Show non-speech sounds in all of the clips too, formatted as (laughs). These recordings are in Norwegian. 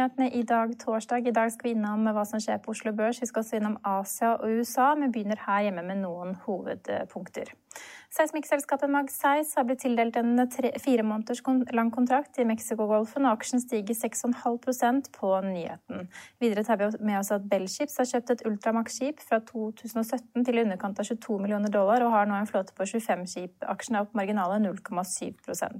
Økonominyhetene i dag torsdag. I dag skal vi innom hva som skjer på Oslo Børs. Vi skal også innom Asia og USA, Vi begynner her hjemme med noen hovedpunkter. Seismikkselskapet Magseis har blitt tildelt en tre, fire måneders lang kontrakt i Mexicogolfen, og aksjen stiger 6,5% på nyheten. Videre tar vi med oss at Bellships har kjøpt et Ultramax-skip fra 2017 til i underkant av 22 millioner dollar, og har nå en flåte på 25 skip. Aksjen er opp marginale 0,7%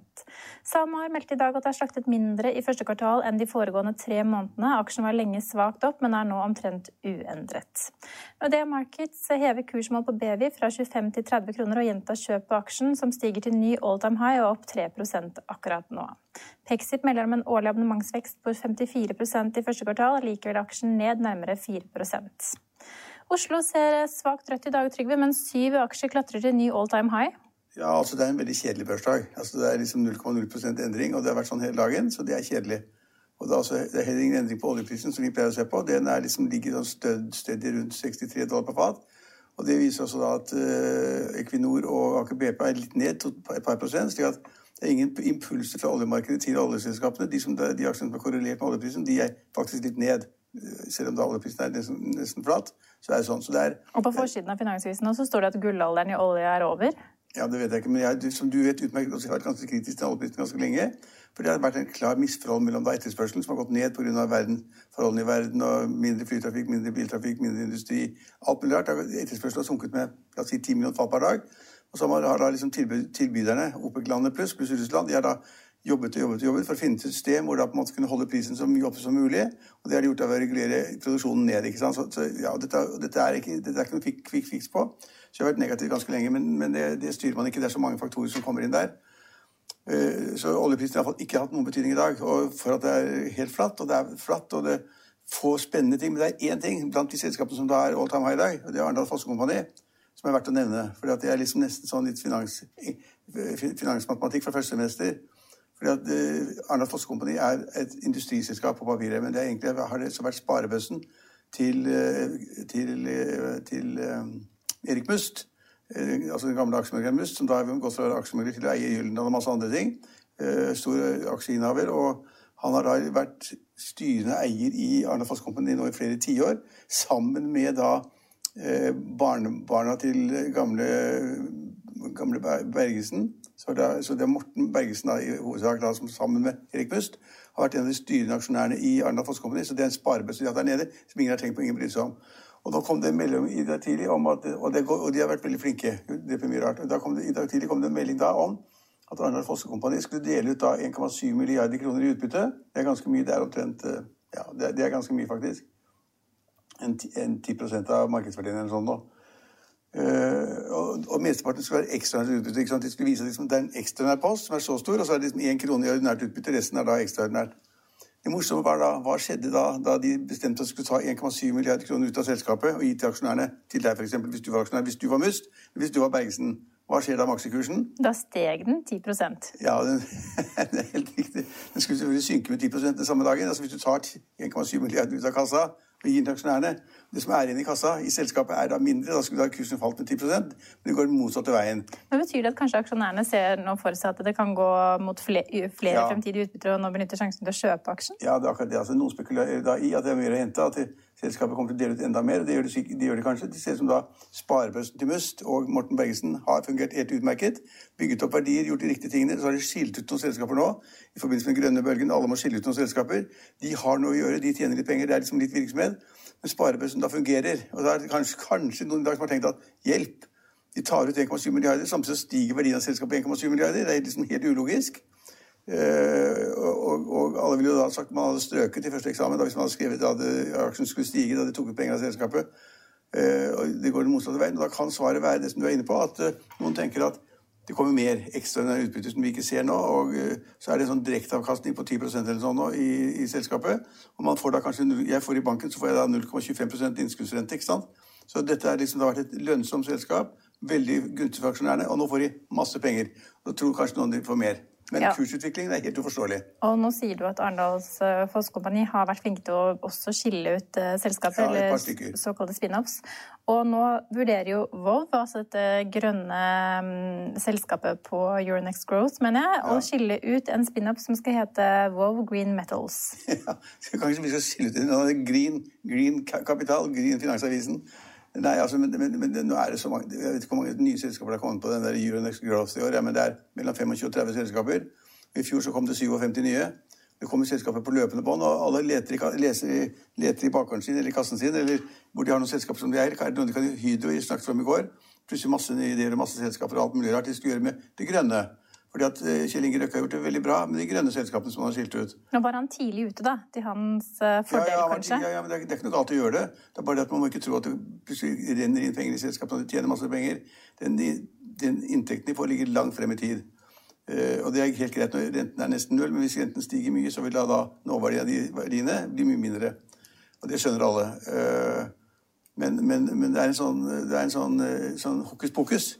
SalMar meldte i dag at det er slaktet mindre i første kvartal enn de foregående tre månedene. Aksjen var lenge svakt opp, men er nå omtrent uendret. Nordea Markets hever kursmål på BEVI fra 25 til 30 kroner og gjentar kjøp på aksjen, som stiger til ny all time high og opp 3% akkurat nå. Pexip melder om en årlig abonnementsvekst på 54% i første kvartal, likevel aksjen ned nærmere 4% Oslo ser svakt rødt i dag, Trygve, men syv aksjer klatrer til ny all time high. Ja, altså Det er en veldig kjedelig børsdag. Altså Det er liksom 0,0% endring, og det har vært sånn hele dagen, så det er kjedelig. Og det er, altså, det er heller ingen endring på oljeprisen, som vi pleier å se på. Den er liksom, ligger sånn stødd rundt 63 dollar på fat. Og Det viser også da at uh, Equinor og Aker BP er litt ned et par prosent. slik at det er ingen impulser fra oljemarkedet til oljeselskapene. De, som, de aksjene som er korrelert med oljeprisen, de er faktisk litt ned. Eh, selv om da oljeprisen er nesten, nesten flat. så er det sånn. Så det er, og På forsiden av Finansavisen så står det at gullalderen i olje er over? Ja, det vet jeg ikke. Men jeg, som du vet utmerket, jeg har vært ganske kritisk til oljeprisen ganske lenge. For det har vært en klar misforhold mellom da etterspørselen, som har gått ned pga. forholdene i verden, og mindre flytrafikk, mindre biltrafikk, mindre industri. Alt mulig rart. Etterspørselen har sunket med la oss si, 10 millioner fat per dag. Og så har da liksom tilbyderne, OPEC-landet pluss, pluss Russland, de har da jobbet og jobbet og jobbet for å finne et system hvor de kunne holde prisen så mye oppe som mulig. Og det har de gjort av å regulere produksjonen ned. ikke sant? Så, så ja, dette, dette, er ikke, dette er ikke noe quick fix på. Så jeg har vært negativ ganske lenge, men, men det, det, styrer man ikke. Det er så mange faktorer som kommer inn der. Eh, så oljeprisen har ikke hatt noen betydning i dag. Og for at det er helt flatt, og det er flatt, og det er få spennende ting. Men det er én ting blant de selskapene som da er all time high i dag, og det er Arendal Fossekompani, som er verdt å nevne. For det er liksom nesten sånn litt finans, finansmatematikk fra første semester. Fordi at uh, Arendal Fossekompani er et industriselskap på papiret, men det er egentlig har det vært sparebøssen til, til, til, uh, til Erik Must Eh, altså den gamle aksjemegleren Must, som da har gått fra aksjemegler til å eie Gyldendal og masse andre ting. Eh, stor aksjeinnehaver. Og han har da vært styrende eier i Arne Foss Company nå i flere tiår, sammen med da eh, barnebarna til gamle, gamle Bergesen. Så det, er, så det, er, Morten Bergesen da, i hovedsak da, som sammen med Erik Pust, har vært en av de styrende aksjonærene i Arendal Foss. Så det er en sparebøsse de har der nede som ingen har tenkt på, ingen bryr seg om. Og da kom det en melding i dag tidlig om at, og, det, og, de har vært veldig flinke. det er mye rart. Da kom det, I dag tidlig kom det en melding da om at Arendal Fosse Kompani skulle dele ut 1,7 milliarder kroner i utbytte. Det er ganske mye. Det er omtrent eh, ja, det er, det er ganske mye, faktisk. En, en 10% av markedsverdien eller sånn nå. Uh, og, og mesteparten skulle være ekstraordinært utbytte. Ikke sant? De skulle vise at liksom, det er en ekstraordinær post som er så stor, og så er det liksom én krone i ordinært utbytte. Resten er da ekstraordinært. Det morsomme var da, Hva skjedde da, da de bestemte at de skulle ta 1,7 milliarder kroner ut av selskapet og gi til aksjonærene? Til deg, f.eks., hvis du var aksjonær. Hvis du var Must, hvis du var Bergesen. Hva skjer da med aksjekursen? Da steg den 10% Ja, den, (laughs) det er helt riktig. Den skulle selvfølgelig synke med 10 den samme dagen. Altså Hvis du tar 1,7 milliarder ut av kassa gir til aksjonærene Det som er igjen i kassa i selskapet, er da mindre. Da skulle da kursen falt med 10% men det går den motsatte veien. Men Betyr det at kanskje aksjonærene ser nå for seg at det kan gå mot flere, flere ja. fremtidige utbytter og nå benytter sjansen til å kjøpe aksjen? Ja, det er akkurat det. Altså, noen spekulerer da i at det er mye å hente. At selskapet kommer til å dele ut enda mer. og Det gjør de, de, gjør de kanskje. Det ser ut som da sparebøssen til Must og Morten Bergesen har fungert helt utmerket. Bygget opp verdier, gjort de riktige tingene. Så har de skilt ut noen selskaper nå i forbindelse med den grønne bølgen. Alle må skille ut noen selskaper. De har noe å gjøre, de tjener litt penger. Det er liksom litt virksomhet. Men sparebøssen da fungerer. Og da er det kanskje, kanskje noen i dag som har tenkt at hjelp, de tar ut 1,7 milliarder, samtidig stiger verdien av selskapet 1,7 milliarder. Det er liksom helt ulogisk. Uh, og, og, alle ville jo da sagt man hadde strøket i første eksamen da, hvis man hadde skrevet at aksjen skulle stige da de tok ut penger av selskapet. Uh, og Det går den motsatte veien. og Da kan svaret være det som du er inne på, at noen tenker at det kommer mer ekstraordinære utbytte som vi ikke ser nå. og Så er det en sånn direkteavkastning på 10% eller sånn nå i, i, selskapet. og man får da kanskje, Jeg får i banken så får jeg da 0,25 innskuddsrente. ikke sant? Så dette har liksom, vært et lønnsomt selskap. Veldig gunstig for aksjonærene. Og nå får de masse penger. Da tror kanskje noen de får mer. Men ja. kursutviklingen er helt uforståelig. Og nå sier du at Arendals uh, Fosskompani har vært flinke til å også skille ut selskapet, selskaper, ja, eller såkalte spin-offs. Og nå vurderer jo Vov, altså dette grønne um, selskapet på Euronext Growth, mener jeg, ja. å skille ut en spin-off som skal hete Vov Green Metals. (laughs) Ja, kanskje vi skal skille ut en green, green Kapital, Green Finansavisen. Nei, altså, men, men, men, nå er det så mange Jeg vet ikke hvor mange nye selskaper det har kommet på den der Euronext Growth i år, ja, men det er mellom 25 og 30 selskaper. I fjor så kom det 57 nye. Det kommer selskaper på løpende bånd, og alle leter i, leser, leter i bakgården sin eller i kassen sin, eller hvor de har noen selskaper som de eier. Hydro snakket om i går. Plutselig masse nye ideer og masse selskaper og alt mulig rart de skal gjøre med det grønne. Fordi at eh, Kjell Inge Røkke har gjort det veldig bra med de grønne selskapene som han har skilt ut. Nå var han tidlig ute, da? Til hans eh, fordel, ja, ja, kanskje? Ja, ja, men det er, det er, ikke noe galt å gjøre det. Det er bare det at Man må ikke tro at det plutselig renner inn penger i selskapene og de tjener masse penger. Den, den inntekten de får, ligger langt frem i tid. Uh, og det er helt greit når renten er nesten null, men hvis renten stiger mye, så vil da, da nåverdien av de verdiene bli mye mindre. Og det skjønner alle. Uh, men, men, men, det er en sånn, det er en sånn, sånn hokus pokus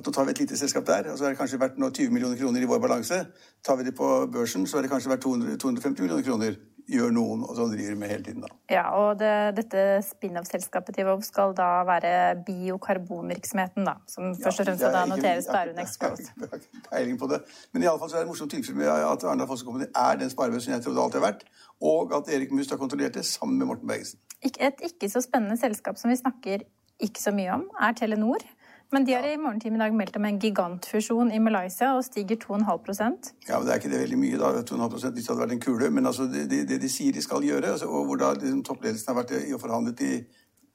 at nå tar vi et lite selskap der, og så er det kanskje verdt 20 millioner kroner i vår balanse. Tar vi det på børsen, så er det kanskje verdt 200, 250 millioner kroner. Gjør noen, og sånn driver med hele tiden, da. Ja, og det, dette spin-off-selskapet til Vov skal da være biokarbonvirksomheten, da. Som først og fremst ja, da noteres på Euronext Growth. Jeg har ikke peiling på det. Men iallfall så er det et morsomt tilfelle med at Arendal Fossekompani er den sparebøssen jeg trodde alltid har vært, og at Erik Must har kontrollert det sammen med Morten Bergesen. Et ikke så spennende selskap som vi snakker ikke så mye om, er Telenor. Men de har i morgentimen i dag meldt om en gigantfusjon i Malaysia og stiger 2,5% Ja, men Det er ikke det veldig mye, da. 2,5 hvis det hadde vært en kule. Men altså, det, det, de sier de skal gjøre, altså, og hvor da liksom, toppledelsen har vært i og forhandlet i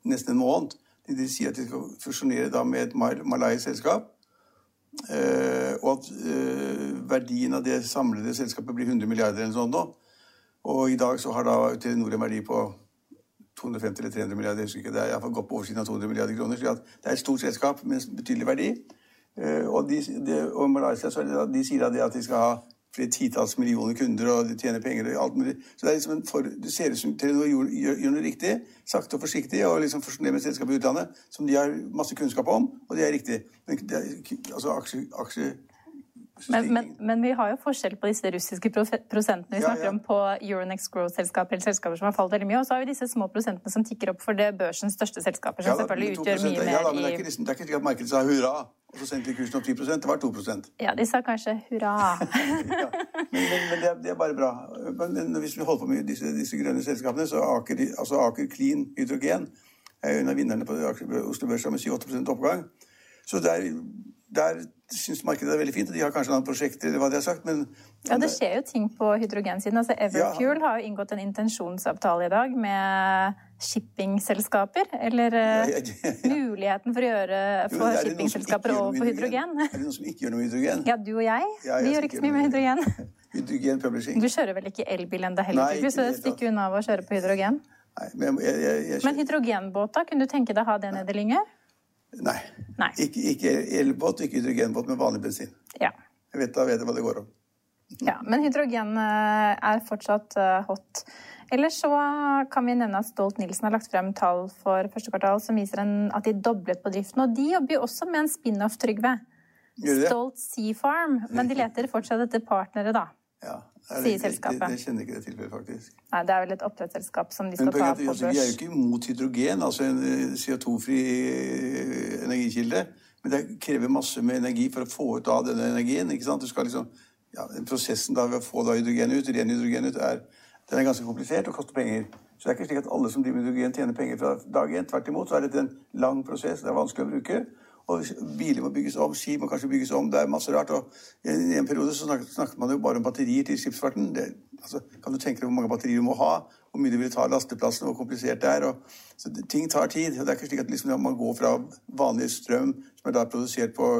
nesten en måned De, de sier at de skal fusjonere da med et malaysisk selskap. Eh, og at eh, verdien av det samlede selskapet blir 100 milliarder eller sånn nå. Og i dag så har da Telenor en verdi på 250 eller 300 milliarder, jeg husker ikke, det er iallfall godt på oversiden av 200 milliarder kroner. så det er et stort selskap med betydelig verdi. Eh, og, de, de, og Malaysia så det, de sier at de skal ha flere titalls millioner kunder, og de tjener penger og alt mulig. Så det, er liksom for, det ser ut som Telenor gjør, gjør, gjør, noe riktig, sakte og forsiktig, og liksom fusjonerer med selskap i utlandet som de har masse kunnskap om, og det er riktig. Men det altså aksje, aksje men, men, men, vi har jo forskjell på disse russiske prosentene vi snakker ja. om på Euronex Growth-selskaper eller selskaper som har falt veldig mye, og så har vi disse små prosentene som tikker opp for det børsens største selskaper, som ja, selvfølgelig utgjør mye mer ja, da, men det er ikke, liksom, det er ikke at markedet sa hurra, og så sendte de kursen opp 10 det var 2% Ja, de sa kanskje hurra. (laughs) ja, men, men det, er, det, er, bare bra. Men hvis vi holder på med disse, disse grønne selskapene, så Aker, altså Aker Clean Hydrogen er en av vinnerne på Oslo Børs med 7-8% oppgang. Så der der syns markedet det er veldig fint. De har kanskje noen prosjekter, eller hva de har sagt, men Ja, det skjer jo ting på hydrogensiden. Altså Everfuel ja. har jo inngått en intensjonsavtale i dag med shippingselskaper. Eller ja, ja, muligheten for å gjøre for shippingselskaper over på hydrogen. Er det noen som ikke gjør noe med hydrogen? Ja, du og jeg. vi gjør ikke så mye med hydrogen. Hydrogen publishing. Du kjører vel ikke elbil ennå heller, Nei, så det stikker unna av å kjøre på hydrogen? Nei, men, jeg, jeg, jeg, men hydrogenbåta. Kunne du tenke deg å ha det nede i Lyngør? Nei. Nei. Ikke, ikke elbåt, ikke hydrogenbåt men vanlig bensin. Ja. Jeg vet, da vet jeg hva det går om. Ja, Men hydrogen eh, er fortsatt eh, hot. Ellers så kan vi nevne at Stolt-Nielsen har lagt frem tall for første kvartal som viser en, at de doblet på driften. Og de jobber jo også med en spin-off, Trygve. Stolt Sea Farm. Men de (laughs) leter fortsatt etter partnere, da. Ja, sier selskapet. Det, det, kjenner ikke det tilfellet, faktisk. Nei, Det er vel et oppdrettsselskap som de skal ta på børs. Vi er jo ikke imot hydrogen, altså en eh, CO2-fri eh, energikilde. Men det krever masse med energi for å få ut av denne energien. ikke sant? Du skal liksom, ja, Prosessen da ved å få da hydrogen ut, ren hydrogen ut, er, den er ganske komplisert og koster penger. Så det er ikke slik at alle som driver med hydrogen, tjener penger fra dag én. Tvert imot så er dette en lang prosess. Det er vanskelig å bruke. Og biler må bygges om, skip må kanskje bygges om. Det er masse rart. Og I en periode så snakket, snakket man jo bare om batterier til skipsfarten. Det, altså, kan du tenke deg hvor mange batterier du må ha? Hvor mye det vil ta lasteplassen, hvor komplisert det er. Og, så det, ting tar tid. og Det er ikke slik at liksom, man går fra vanlig strøm, som er da produsert på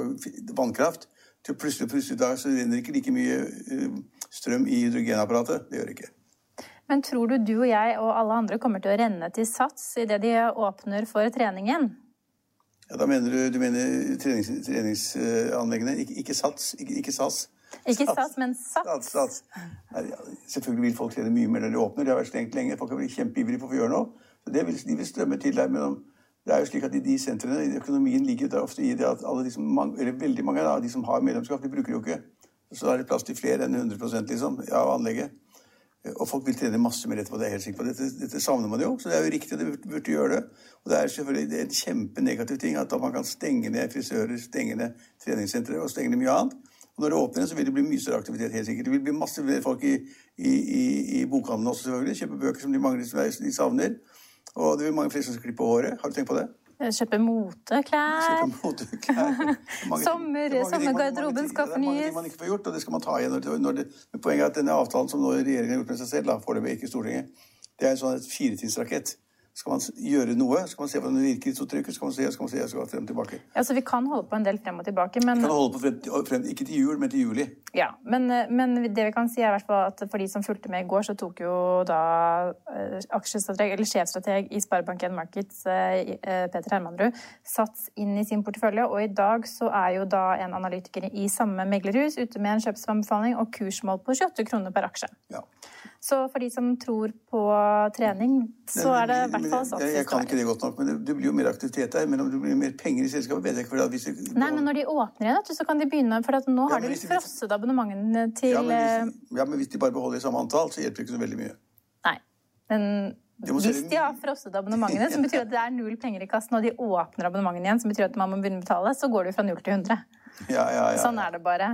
vannkraft, til plutselig, plutselig da så renner ikke like mye uh, strøm i hydrogenapparatet. Det gjør det ikke. Men tror du du og jeg og alle andre kommer til å renne til Sats idet de åpner for treningen? Ja, Da mener du, du mener trenings, treningsanleggene, ikke, ikke SATS? Ikke, ikke SAS? Ikke SAS, men SATS. Sats, sats. Selvfølgelig vil folk trene mye mer når de åpner. De har vært stengt lenge. Folk har blitt kjempeivrige på å gjøre noe. Så det vil, De vil strømme til der. Men det er jo slik at i de sentrene, i økonomien ligger der ofte i det at alle de som, eller veldig mange av de som har medlemskap, de bruker jo ikke. Så da er det plass til flere enn 100% liksom, av anlegget. Og folk vil trene masse mer etterpå. det er helt sikker på. Dette, dette savner man jo, så det er jo riktig. Det burde gjøre det. Og det er selvfølgelig en kjempenegativ ting at man kan stenge ned frisører, stenge ned treningssentre og stenge ned mye annet. Og når det åpner, så vil det bli mye større aktivitet. helt sikkert. Det vil bli masse flere folk i, i, i, i bokhandelen også, selvfølgelig. Kjøpe bøker som de mangler, som de savner. Og det vil mange flere som skal klippe håret. Har du tenkt på det? Kjøpe moteklær. Kjøpe moteklær. Sommer, sommergarderoben skal fornyes. Det er mange ting man ikke får gjort, og det skal man ta igjen. Når, det, men poenget er at denne avtalen som nå regjeringen har gjort med seg selv, foreløpig ikke Stortinget, det er en sånn firetidsrakett. Skal man gjøre noe, skal man se hvordan det virker Så trykker, skal man se, skal man se, skal man frem og tilbake. Ja, så Vi kan holde på en del frem og tilbake, men Kan holde på frem, frem, Ikke til jul, men til juli. Ja, men, men, det vi kan si er i hvert fall at for de som fulgte med i går, så tok jo da eh, aksjestrateg, eller sjefstrateg i Sparebank1 Markets, eh, Peter Hermanrud, sats inn i sin portefølje. Og i dag så er jo da en analytiker i samme meglerhus ute med en kjøpsanbefaling og kursmål på 28 kroner per aksje. Ja. Så for de som tror på trening, så er det i hvert fall sånn. Jeg, jeg kan ikke det godt nok, men det, det blir jo mer aktivitet der. Men om det blir mer penger i selskapet, vet jeg ikke. Hvis det, Nei, men når de åpner igjen, så kan de begynne For nå har de frosset abonnementene til ja men, hvis, ja, men hvis de bare beholder samme antall, så hjelper det ikke så veldig mye. Nei. Men hvis de har frosset abonnementene, som betyr at det er null penger i kassen, og de åpner abonnementene igjen, som betyr at man må begynne å betale, så går det jo fra null til 100. Ja, ja, ja, sånn er det bare.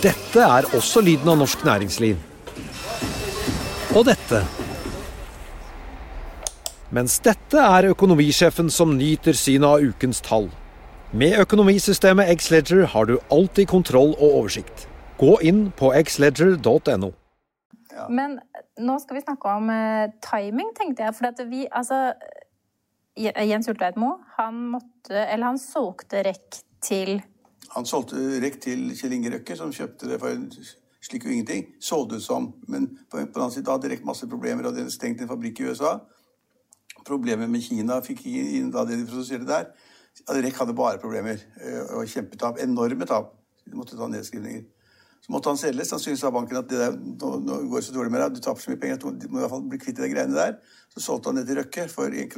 Dette er også lyden av norsk næringsliv. Og dette. Mens dette er økonomisjefen som nyter synet av ukens tall. Med økonomisystemet Xledger har du alltid kontroll og oversikt. Gå inn på xledger.no. Men nå skal vi snakke om uh, timing, tenkte jeg. For vi, altså Jens Ultveitmo, han måtte Eller han solgte REC til Han solgte REC til Kjell Inge Røkke, som kjøpte det for slik jo ingenting. Så det ut som. Men på, på den annen side hadde REC masse problemer, og de hadde stengt en fabrikk i USA. Problemer med Kina fikk inn da det de produserte der. REC hadde bare problemer og kjempetap. Enorme tap. De måtte ta nedskrivninger. Så måtte han selges. Sannsynligvis sa banken at det der, nå, nå går det så dårlig med deg, du taper så mye penger du må i hvert fall bli kvitt de greiene der. Så solgte han det til Røkke for 1,50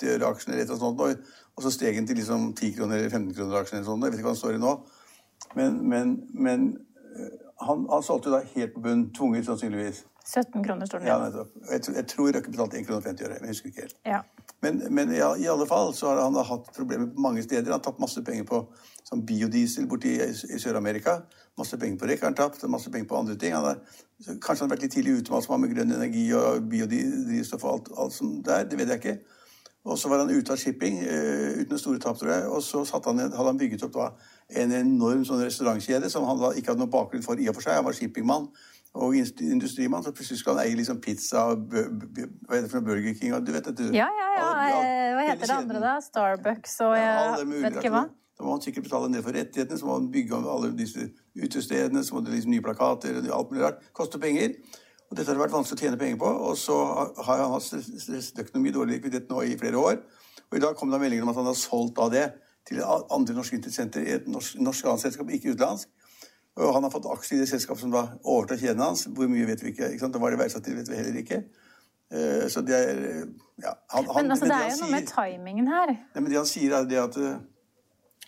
kr aksjen eller et eller. Og så steg den til liksom 10 kroner eller 15 kroner aksjen eller sånt. Jeg vet ikke hva han står i nå. Men, men, men han, han solgte da helt på bunn, tvunget sannsynligvis. 17 kroner står det Ja. Jeg, jeg tror Røkke betalte 1,50 kroner, men jeg husker ikke helt. Ja. Men, men ja, i alle fall så har han da hatt problemer på mange steder. Han har tapt masse penger på sånn biodiesel borti i, i Sør-Amerika. Masse penger på REC har han tapt, masse penger på andre ting. Han har, kanskje han har vært litt tidlig ute med alt som har med grønn energi og biodrivstoff og alt, alt som det er. Det vet jeg ikke. Og så var han ute av shipping uh, uten store tap, tror jeg. Og så han, hadde han bygget opp da, en enorm sånn restaurantkjede som han da ikke hadde noen bakgrunn for i og for seg. Han var shippingmann og industrimann, så plutselig skulle han eie liksom pizza og hva heter det for Burger King og du vet dette. Ja, ja, ja. Hva heter det andre, da? Starbucks og jeg vet ikke hva. Da må han sikkert betale ned for rettighetene, så må han bygge om alle disse utestedene, så må det liksom nye plakater og alt mulig rart. Koster penger. Og dette har det vært vanskelig å tjene penger på. Og så har han hatt økonomi, dårlig likviditet nå i flere år. Og i dag kom det meldinger om at han har solgt av det til andre norske interessenter i et norsk, norsk annet selskap, ikke utenlandsk. Og han har fått aksjer i det selskapet som da overtar kjeden hans. Hvor mye vet vi ikke. ikke sant? Og hva det verdsatt til, vet vi heller ikke. Eh, Så det er ja, han, han, Men altså, det er jo noe med timingen her. Nei, men det han sier er det at eh,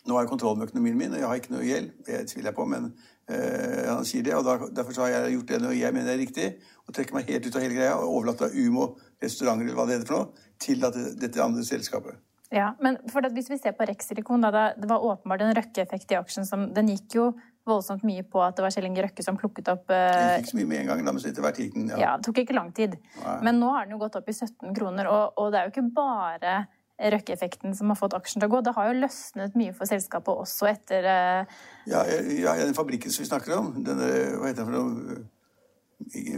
nå har jeg kontroll med økonomien min, og jeg har ikke noe gjeld. Det tviler jeg på, men eh, han sier det. og da, Derfor så har jeg gjort det når jeg mener det er riktig, og trekker meg helt ut av hele greia og overlater Umo restauranter eller hva det heter for noe, til dette andre selskapet. Ja, men hvis vi ser på Rex-silikon, da, det- var åpenbart en røkkeeffekt i aksjen som Den gikk jo voldsomt mye på at det var Kjell Inge Røkke som plukket opp Det eh, ikke så mye med en gang, da, men så etter hvert gikk den. Ja, det tok ikke lang tid. Nei. Men nå har den jo gått opp i 17 kroner, og, og det er jo ikke bare Røkke-effekten som har fått aksjen til å gå. Det har jo løsnet mye for selskapet også etter uh... Ja, ja, ja, den fabrikken som vi snakker om, den, hva heter den for noe?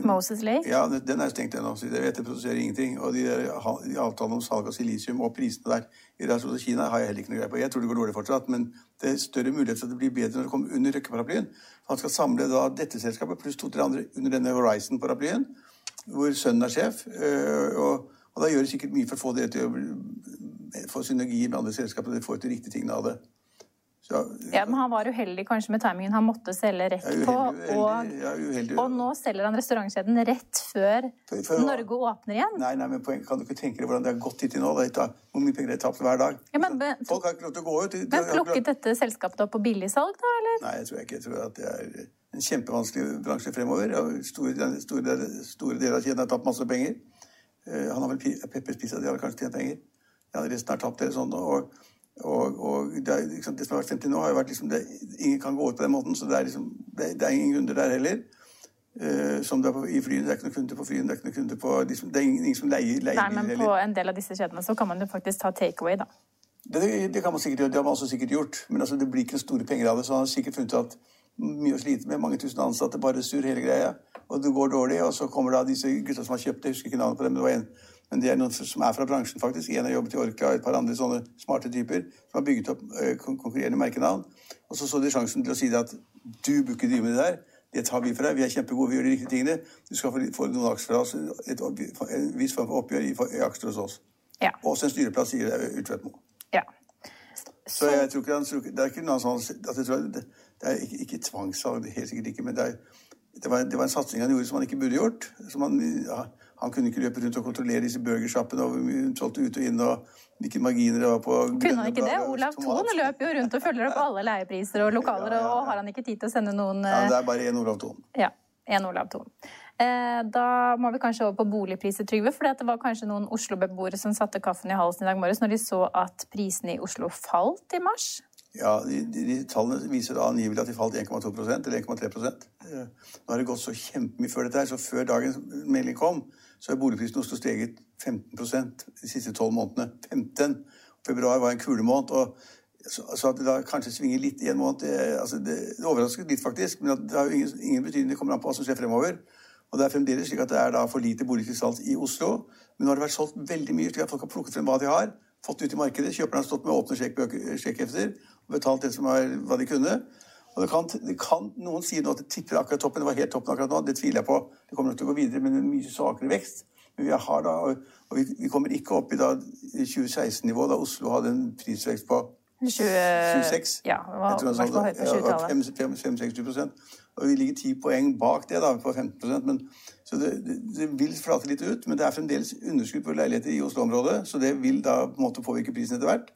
Moses Lake. Ja, den er stengt ennå, så jeg vet det produserer ingenting. Og de, der, de avtalene om salg av silisium og prisene der i relasjon til Kina har jeg heller ikke noe greie på. Jeg tror det går dårlig fortsatt, men det er større mulighet for at det blir bedre når det kommer under røkkeparaplyen. Han skal samle da dette selskapet pluss to-tre andre under denne Horizon-paraplyen, hvor sønnen er sjef. øh, Og, og da gjør det sikkert mye for å få det til å få synergier med andre selskaper, og de får de riktige tingene av det. Så, Ja, men han var uheldig kanskje med timingen. Han måtte selge rett uheldig, på, og, uheldig, ja, og nå selger han restaurantkjeden rett før For- for- Norge åpner igjen. Nei, nei, men poeng, kan du ikke tenke deg hvordan det har gått hittil nå? Det Hvor mye penger det er tapt hver dag? Ja, men- men- Folk har ikke lov til å gå ut. De- Men plukket dette selskapet opp på billigsalg, da, eller? Nei, jeg tror ikke. Jeg tror at det er en kjempevanskelig bransje fremover. Store, store, store deler av kjeden har tapt masse penger. Eh, han har vel Peppers Pizza, de har kanskje tjent penger. Ja, resten har tapt eller sånn. Og, og, og det, liksom, det som har vært frem til nå, har jo vært liksom det, Ingen kan gå ut på den måten, så det er liksom Det, det er ingen kunder der heller. Uh, som det er på, i flyene. Det er ikke noen kunder på flyene. Det er ikke noen kunder på liksom, Det er ingen, ingen som leier, leier Nei, men på en del av disse kjedene så kan man jo faktisk ta takeaway, da. Det, det kan man sikkert gjøre, det har man også sikkert gjort. Men altså, det blir ikke store penger av det. Så han har sikkert funnet at mye å slite med, mange tusen ansatte, bare sur hele greia. Og det går dårlig, og så kommer da disse gutta som har kjøpt det, jeg husker ikke navnet på dem, men det var en, men det er noen som er fra bransjen faktisk. En har jobbet i Orca og et par andre sånne smarte typer som har bygget opp eh, kon- konkurrerende merkenavn. Og så så de sjansen til å si det at du bør ikke drive med det der. Det tar vi for deg. Vi er kjempegode, vi gjør de riktige tingene. Du skal få, noen aksjer fra oss, et, en viss form for oppgjør i, i aksjer hos oss. Ja. Og også en styreplass, sier Utvedtmo. ja. Så jeg tror ikke han, det er ikke noe sånn, at jeg tror det, det er ikke, ikke tvangssalg, helt sikkert ikke, men det, er, det, var, det var en satsing han gjorde som han ikke burde gjort. Som han, ja, han kunne ikke løpe rundt og kontrollere disse burgersjappene og solgte ut og inn og hvilke marginer det var på Kunne han ikke det? blader og Olav. Thon løper jo rundt og følger opp alle leiepriser og lokaler, Ja, ja, ja. og har han ikke tid til å sende noen Ja, det er bare én Olav Thon. Ja, en Olav Thon. Eh, da må vi kanskje over på boligpriser, Trygve. For det var kanskje noen Oslo-beboere som satte kaffen i halsen i dag morges når de så at prisene i Oslo falt i mars. Ja, de, de, de tallene viser da angivelig at de falt 1,2 eller 1,3 Eh, Nå har det gått så kjempemye før dette her, så før dagens melding kom, så har boligprisen i Oslo steget 15% de siste tolv månedene. 15. Februar var en kulemåned. og så, at det da kanskje svinger litt i en måned, det, altså det, det overrasket litt faktisk, men det har jo ingen, ingen betydning. Det kommer an på hva som skjer fremover. Og det er fremdeles slik at det er da for lite boligkrystall i Oslo. Men nå har det vært solgt veldig mye, slik at folk har plukket frem hva de har. Fått ut i markedet. Kjøperne har stått med åpne sjekkhefter og betalt det som var, hva de kunne. Og det kan, det kan, Noen sier nå at det tipper akkurat toppen. Det var helt toppen akkurat nå. Det tviler jeg på. Det kommer nok til å gå videre, men en mye svakere vekst. Men vi har da, og, vi, vi kommer ikke opp i 2016-nivå, da Oslo hadde en prisvekst på 26. Ja, det var i høyt på 20-tallet. 5-60 prosent. Og vi ligger 10 poeng bak det, da, på 15% men, Så det, det, det vil flate litt ut, men det er fremdeles underskudd på leiligheter i Oslo-området, så det vil da på en måte påvirke prisen etter hvert.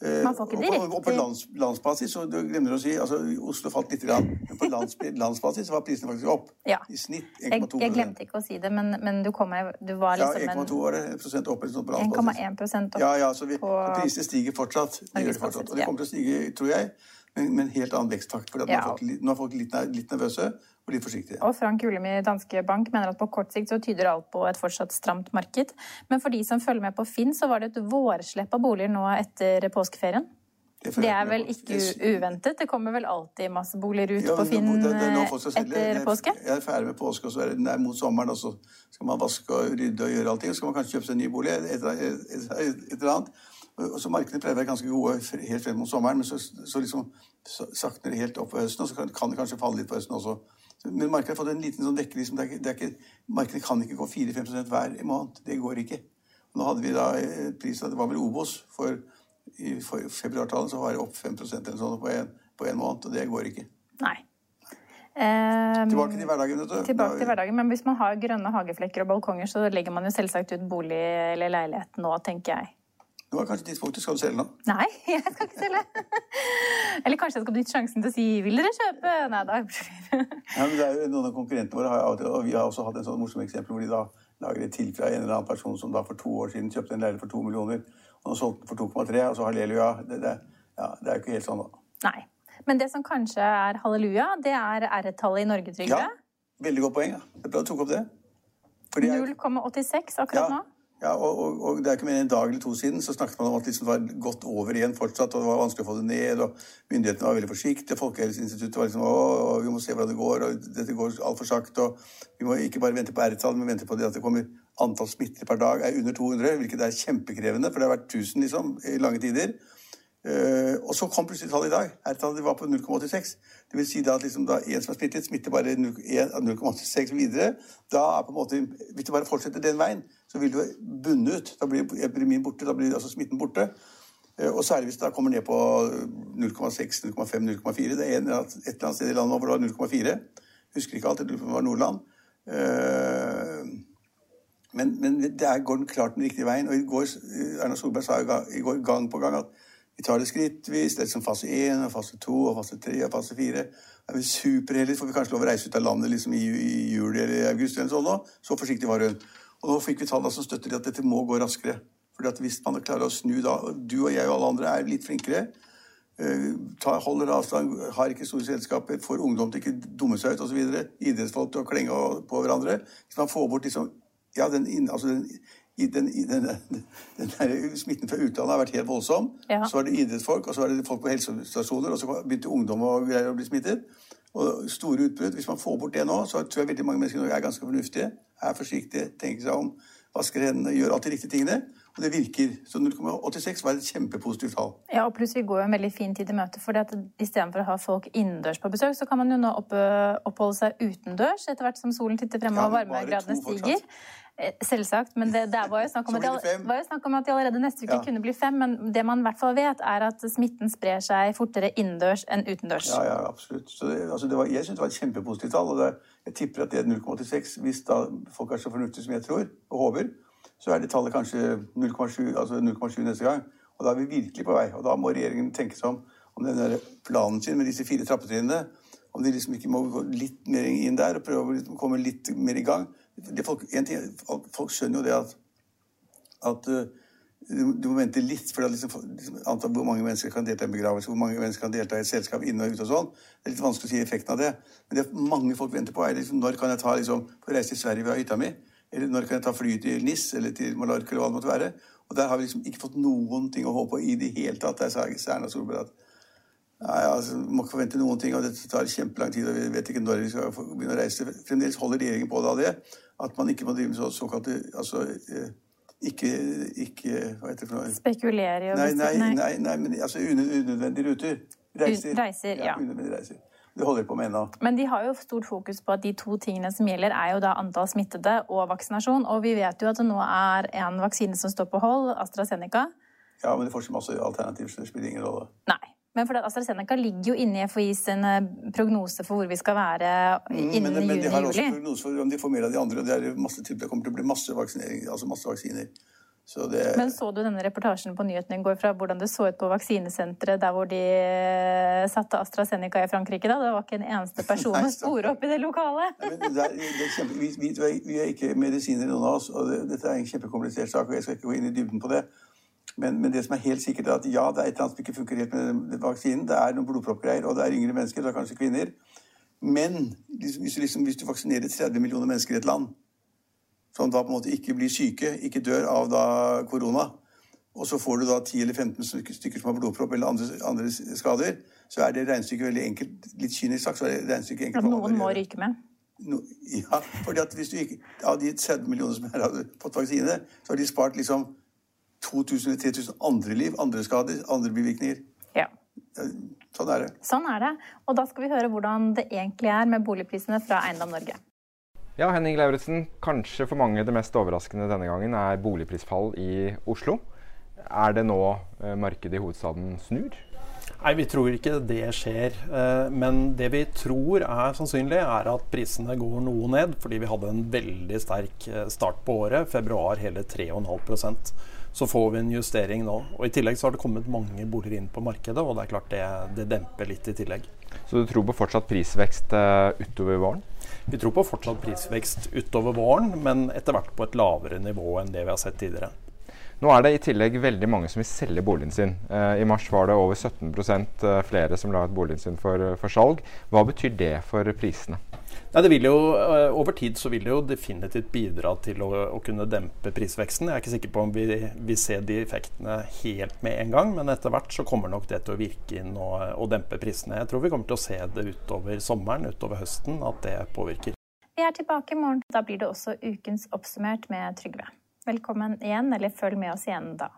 Eh, Man får ikke direkte- og på lands, landsbasis, så du glemmer å si, altså Oslo falt litt, grann, men på lands, (laughs) landsbasis var prisene faktisk opp. Ja. I snitt Jeg, 1,2 jeg glemte ikke å si det, men, men du kom meg Du var Ja, liksom 1,2 var det opp eller sånn på landsbasis. 1,1 opp Ja, ja, så vi, på og prisene stiger fortsatt. Det gjør de fortsatt. Og det kommer til å stige, tror jeg, med, med en helt annen veksttakt. For Ja. nå er folk, litt- litt, nervøse og litt forsiktige. Og Frank Ullem i Danske Bank mener at på kort sikt så tyder alt på et fortsatt stramt marked. Men for de som følger med på Finn, så var det et vårslepp av boliger nå etter påskeferien. Det, Det er vel ikke uventet? Det kommer vel alltid masse boliger ut Ja, på Finn det- det etter påske? Jeg er ferdig med påske, og så er det nær mot sommeren, og så skal man vaske og rydde og gjøre allting. Så skal man kanskje kjøpe seg en ny bolig, et eller annet. Så Markedene pleier å være ganske gode helt frem mot sommeren, men så, så liksom sakner det helt opp på høsten, og så kan, det kanskje falle litt på høsten også. Men markedet har fått en liten sånn dekke. Liksom, det er ikke, det er ikke, markedet kan ikke gå 4-5% hver måned. Det går ikke. Nå hadde vi da prisen pris, det var vel Obos, for i for februartallet så var det opp 5% eller sånn på en, på en måned, og det går ikke. Nei. Um, Tilbake til hverdagen. vet du. Tilbake til hverdagen, Men hvis man har grønne hageflekker og balkonger, så legger man jo selvsagt ut bolig eller leilighet nå, tenker jeg. Nå var kanskje tidspunktet. Skal du selge nå? Nei, (laughs) jeg skal ikke selge. Eller kanskje jeg skal benytte sjansen til å si 'vil dere kjøpe'? Nei, da Ja, men det er jo Noen av konkurrentene våre har, og vi har også hatt en sånn morsom eksempel hvor de da lager et til fra en eller annen person som da for to år siden kjøpte en leilighet for to millioner, og nå solgte den for 2,3, og så halleluja. Det, det, ja, det er jo ikke helt sånn, da. Nei. Men det som kanskje er halleluja, det er R-tallet i Norge, Trygve. Ja, veldig godt poeng. Ja. Det er bra du tok opp det. For er- 0,86 akkurat ja, nå. Ja, og, og, og det er ikke mer enn en dag eller to siden så snakket man om at liksom det var godt over igjen fortsatt, og det var vanskelig å få det ned, og myndighetene var veldig forsiktige. Folkehelseinstituttet var liksom å, vi må se hvordan det går, og dette går altfor sakte. og Vi må ikke bare vente på R-tall, men vente på det at det kommer antall smitter per dag er under 200, hvilket er kjempekrevende, for det har vært 1000 liksom, i lange tider. Eh, og så kom plutselig tallet i dag. Her tallet var på 0,86. Det vil si da at liksom da en som er smittet, smitter bare 0,86 videre. Da er på en måte, Hvis du bare fortsetter den veien, så vil du bunne ut. Da blir epidemien borte, da blir altså smitten borte. Eh, og særlig hvis det da kommer ned på 0,6, 0,5, 0,4. Det er et eller annet sted i landet hvor det var 0,4. Husker ikke alt, det var Nordland. Eh, men, men det går den klart den riktige veien. Og i går, Erna Solberg sa i går gang på gang at vi tar det skrittvis. Det er som fase 1, fase 2, fase 3 og fase 4. Er vi superheldige, får vi kanskje lov å reise ut av landet liksom i, juli eller august. eller sånn. Så forsiktig var hun. Og nå fikk vi tall som støtter at dette må gå raskere. Fordi at Hvis man klarer å snu da, du og jeg og alle andre er litt flinkere, eh, ta, holder avstand, har ikke store selskaper, får ungdom til ikke dumme seg ut osv., idrettsfolk til å klenge på hverandre Hvis man får bort liksom ja, den, altså den, den, den, den smitten fra utlandet har vært helt voldsom. Ja. Så var det idrettsfolk, og så var det folk på helsestasjoner, og så begynte ungdom og greier å bli smittet. Og store utbrudd. Hvis man får bort det nå, så tror jeg veldig mange mennesker i Norge er ganske fornuftige, er forsiktige, tenker seg om, vasker hendene, gjør alltid riktige tingene. Og det virker. Så 0,86 var et kjempepositivt tall. Ja, og pluss vi går en veldig fin tid i møte. at Istedenfor å ha folk innendørs på besøk, så kan man jo nå opp, oppholde seg utendørs etter hvert som solen titter frem og varmegradene stiger. Eh, Selvsagt, men det, det var, jo snakk om at de, var jo snakk om at de allerede neste uke Ja. kunne bli fem. Men det man i hvert fall vet, er at smitten sprer seg fortere innendørs enn utendørs. Ja, ja, absolutt. Så det, altså det var, jeg syns det var et kjempepositivt tall. og Jeg tipper at det er 0,86 hvis da folk er så fornuftige som jeg tror og håper. Så er det tallet kanskje 0,7 altså neste gang. Og da er vi virkelig på vei. Og da må regjeringen tenke seg om om den planen sin med disse fire trappetrinnene. Om de liksom ikke må gå litt mer inn der og prøve å liksom komme litt mer i gang. Folk, ting, folk, skjønner jo det at at eh, du, må vente litt, for det liksom, liksom, antall hvor mange mennesker kan delta i en begravelse, hvor mange mennesker kan delta i et selskap inne og ute og sånn. Det er litt vanskelig å si effekten av det. Men det er mange folk venter på, er liksom, når kan jeg ta liksom, for reise til Sverige ved hytta mi? Eller når kan jeg ta fly til NIS eller til Mallorca eller hva det måtte være? Og der har vi liksom ikke fått noen ting å håpe på i det hele tatt. Der sa Erna Solberg at Nei, altså, må ikke forvente noen ting, og dette tar kjempelang tid, og vi vet ikke når vi skal begynne å reise. Fremdeles holder regjeringen på da det, at man ikke må drive med så, såkalte altså, eh, ikke, ikke Hva heter det for noe? Spekulere i Nei, bestille nei, nei, nei, men altså unødvendige ruter. Reiser. reiser reiser, ja. unødvendige reiser. Det holder på med ennå. Men de har jo stort fokus på at de to tingene som gjelder, er jo da antall smittede og vaksinasjon. Og vi vet jo at det nå er en vaksine som står på hold, AstraZeneca. Ja, men det får ikke masse alternativer, så det spiller ingen rolle. Nei. Men for at AstraZeneca ligger jo inne i FHI sin eh, prognose for hvor vi skal være innen Mm, men, men de har også prognose for om de får mer av de andre. og Det er masse typer, det kommer til å bli masse altså masse vaksiner. Så det, Men så du denne reportasjen på nyhetene i går fra hvordan det så ut på vaksinesenteret der hvor de eh, satte AstraZeneca i Frankrike? da? Det var ikke en eneste (laughs) person å spore opp i det lokalet. Nei, det er, det er kjempe, vi, vi, vi er ikke medisinere, noen av oss, og det, dette er en kjempekomplisert sak, og jeg skal ikke gå inn i dybden på det. Men, men det som er helt sikkert, er at ja, det er et eller annet som ikke funker helt med vaksinen. Det er noen blodproppgreier, og det er yngre mennesker, det er kanskje kvinner. Men hvis, hvis, liksom, hvis du vaksinerer 30 millioner mennesker i et land, som da på en måte ikke blir syke, ikke dør av da korona, og så får du da 10 eller 15 stykker som har blodpropp eller andre, andre skader, så er det regnestykket veldig enkelt. Litt kynisk sagt, så er det regnestykket enkelt. At noen må ryke med. No, ja, fordi at hvis du ikke, Av de 30 millioner som hadde fått vaksine, så har de spart liksom 2000 eller 3000 andre liv, andre skader, andre bivirkninger. Ja. Sånn er det. Sånn er det. Og da skal vi høre hvordan det egentlig er med boligprisene fra Eiendom Norge. Ja, Henning Lauritzen. Kanskje for mange det mest overraskende denne gangen er boligprisfall i Oslo. Er det nå eh, markedet i hovedstaden snur? Nei, vi tror ikke det skjer. Eh, men det vi tror er sannsynlig, er at prisene går noe ned. Fordi vi hadde en veldig sterk eh, start på året. Februar hele 3,5 Så får vi en justering nå. Og I tillegg så har det kommet mange boliger inn på markedet, og det er klart det, det demper litt i tillegg. Så du tror på fortsatt prisvekst uh, utover våren? Vi tror på fortsatt prisvekst utover våren, men etter hvert på et lavere nivå enn det vi har sett tidligere. Nå er det i tillegg veldig mange som vil selge boligen sin. Eh, I mars var det over 17 eh, flere som la ut boligen sin for, eh, for salg. Hva betyr det for prisene? Ja, det vil jo, over tid så vil det jo definitivt bidra til å, å kunne dempe prisveksten. Jeg er ikke sikker på om vi vi, ser de effektene helt med en gang, men etter hvert så kommer nok det til å virke inn og, og dempe prisene. Jeg tror vi kommer til å se det utover sommeren, utover høsten, at det påvirker. Vi er tilbake i morgen. Da blir det også ukens oppsummert med Trygve. Velkommen igjen, eller følg med oss igjen da.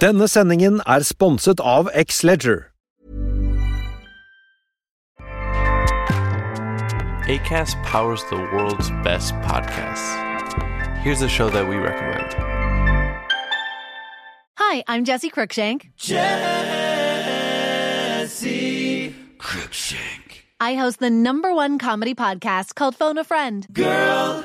Denne sendingen er sponset av X-Leger. ACAST powers the world's best podcasts. Here's a show that we recommend. Hi, I'm Jesse Cruikshank. Crookshank. I host the number one comedy podcast called Phone a Friend. Girl,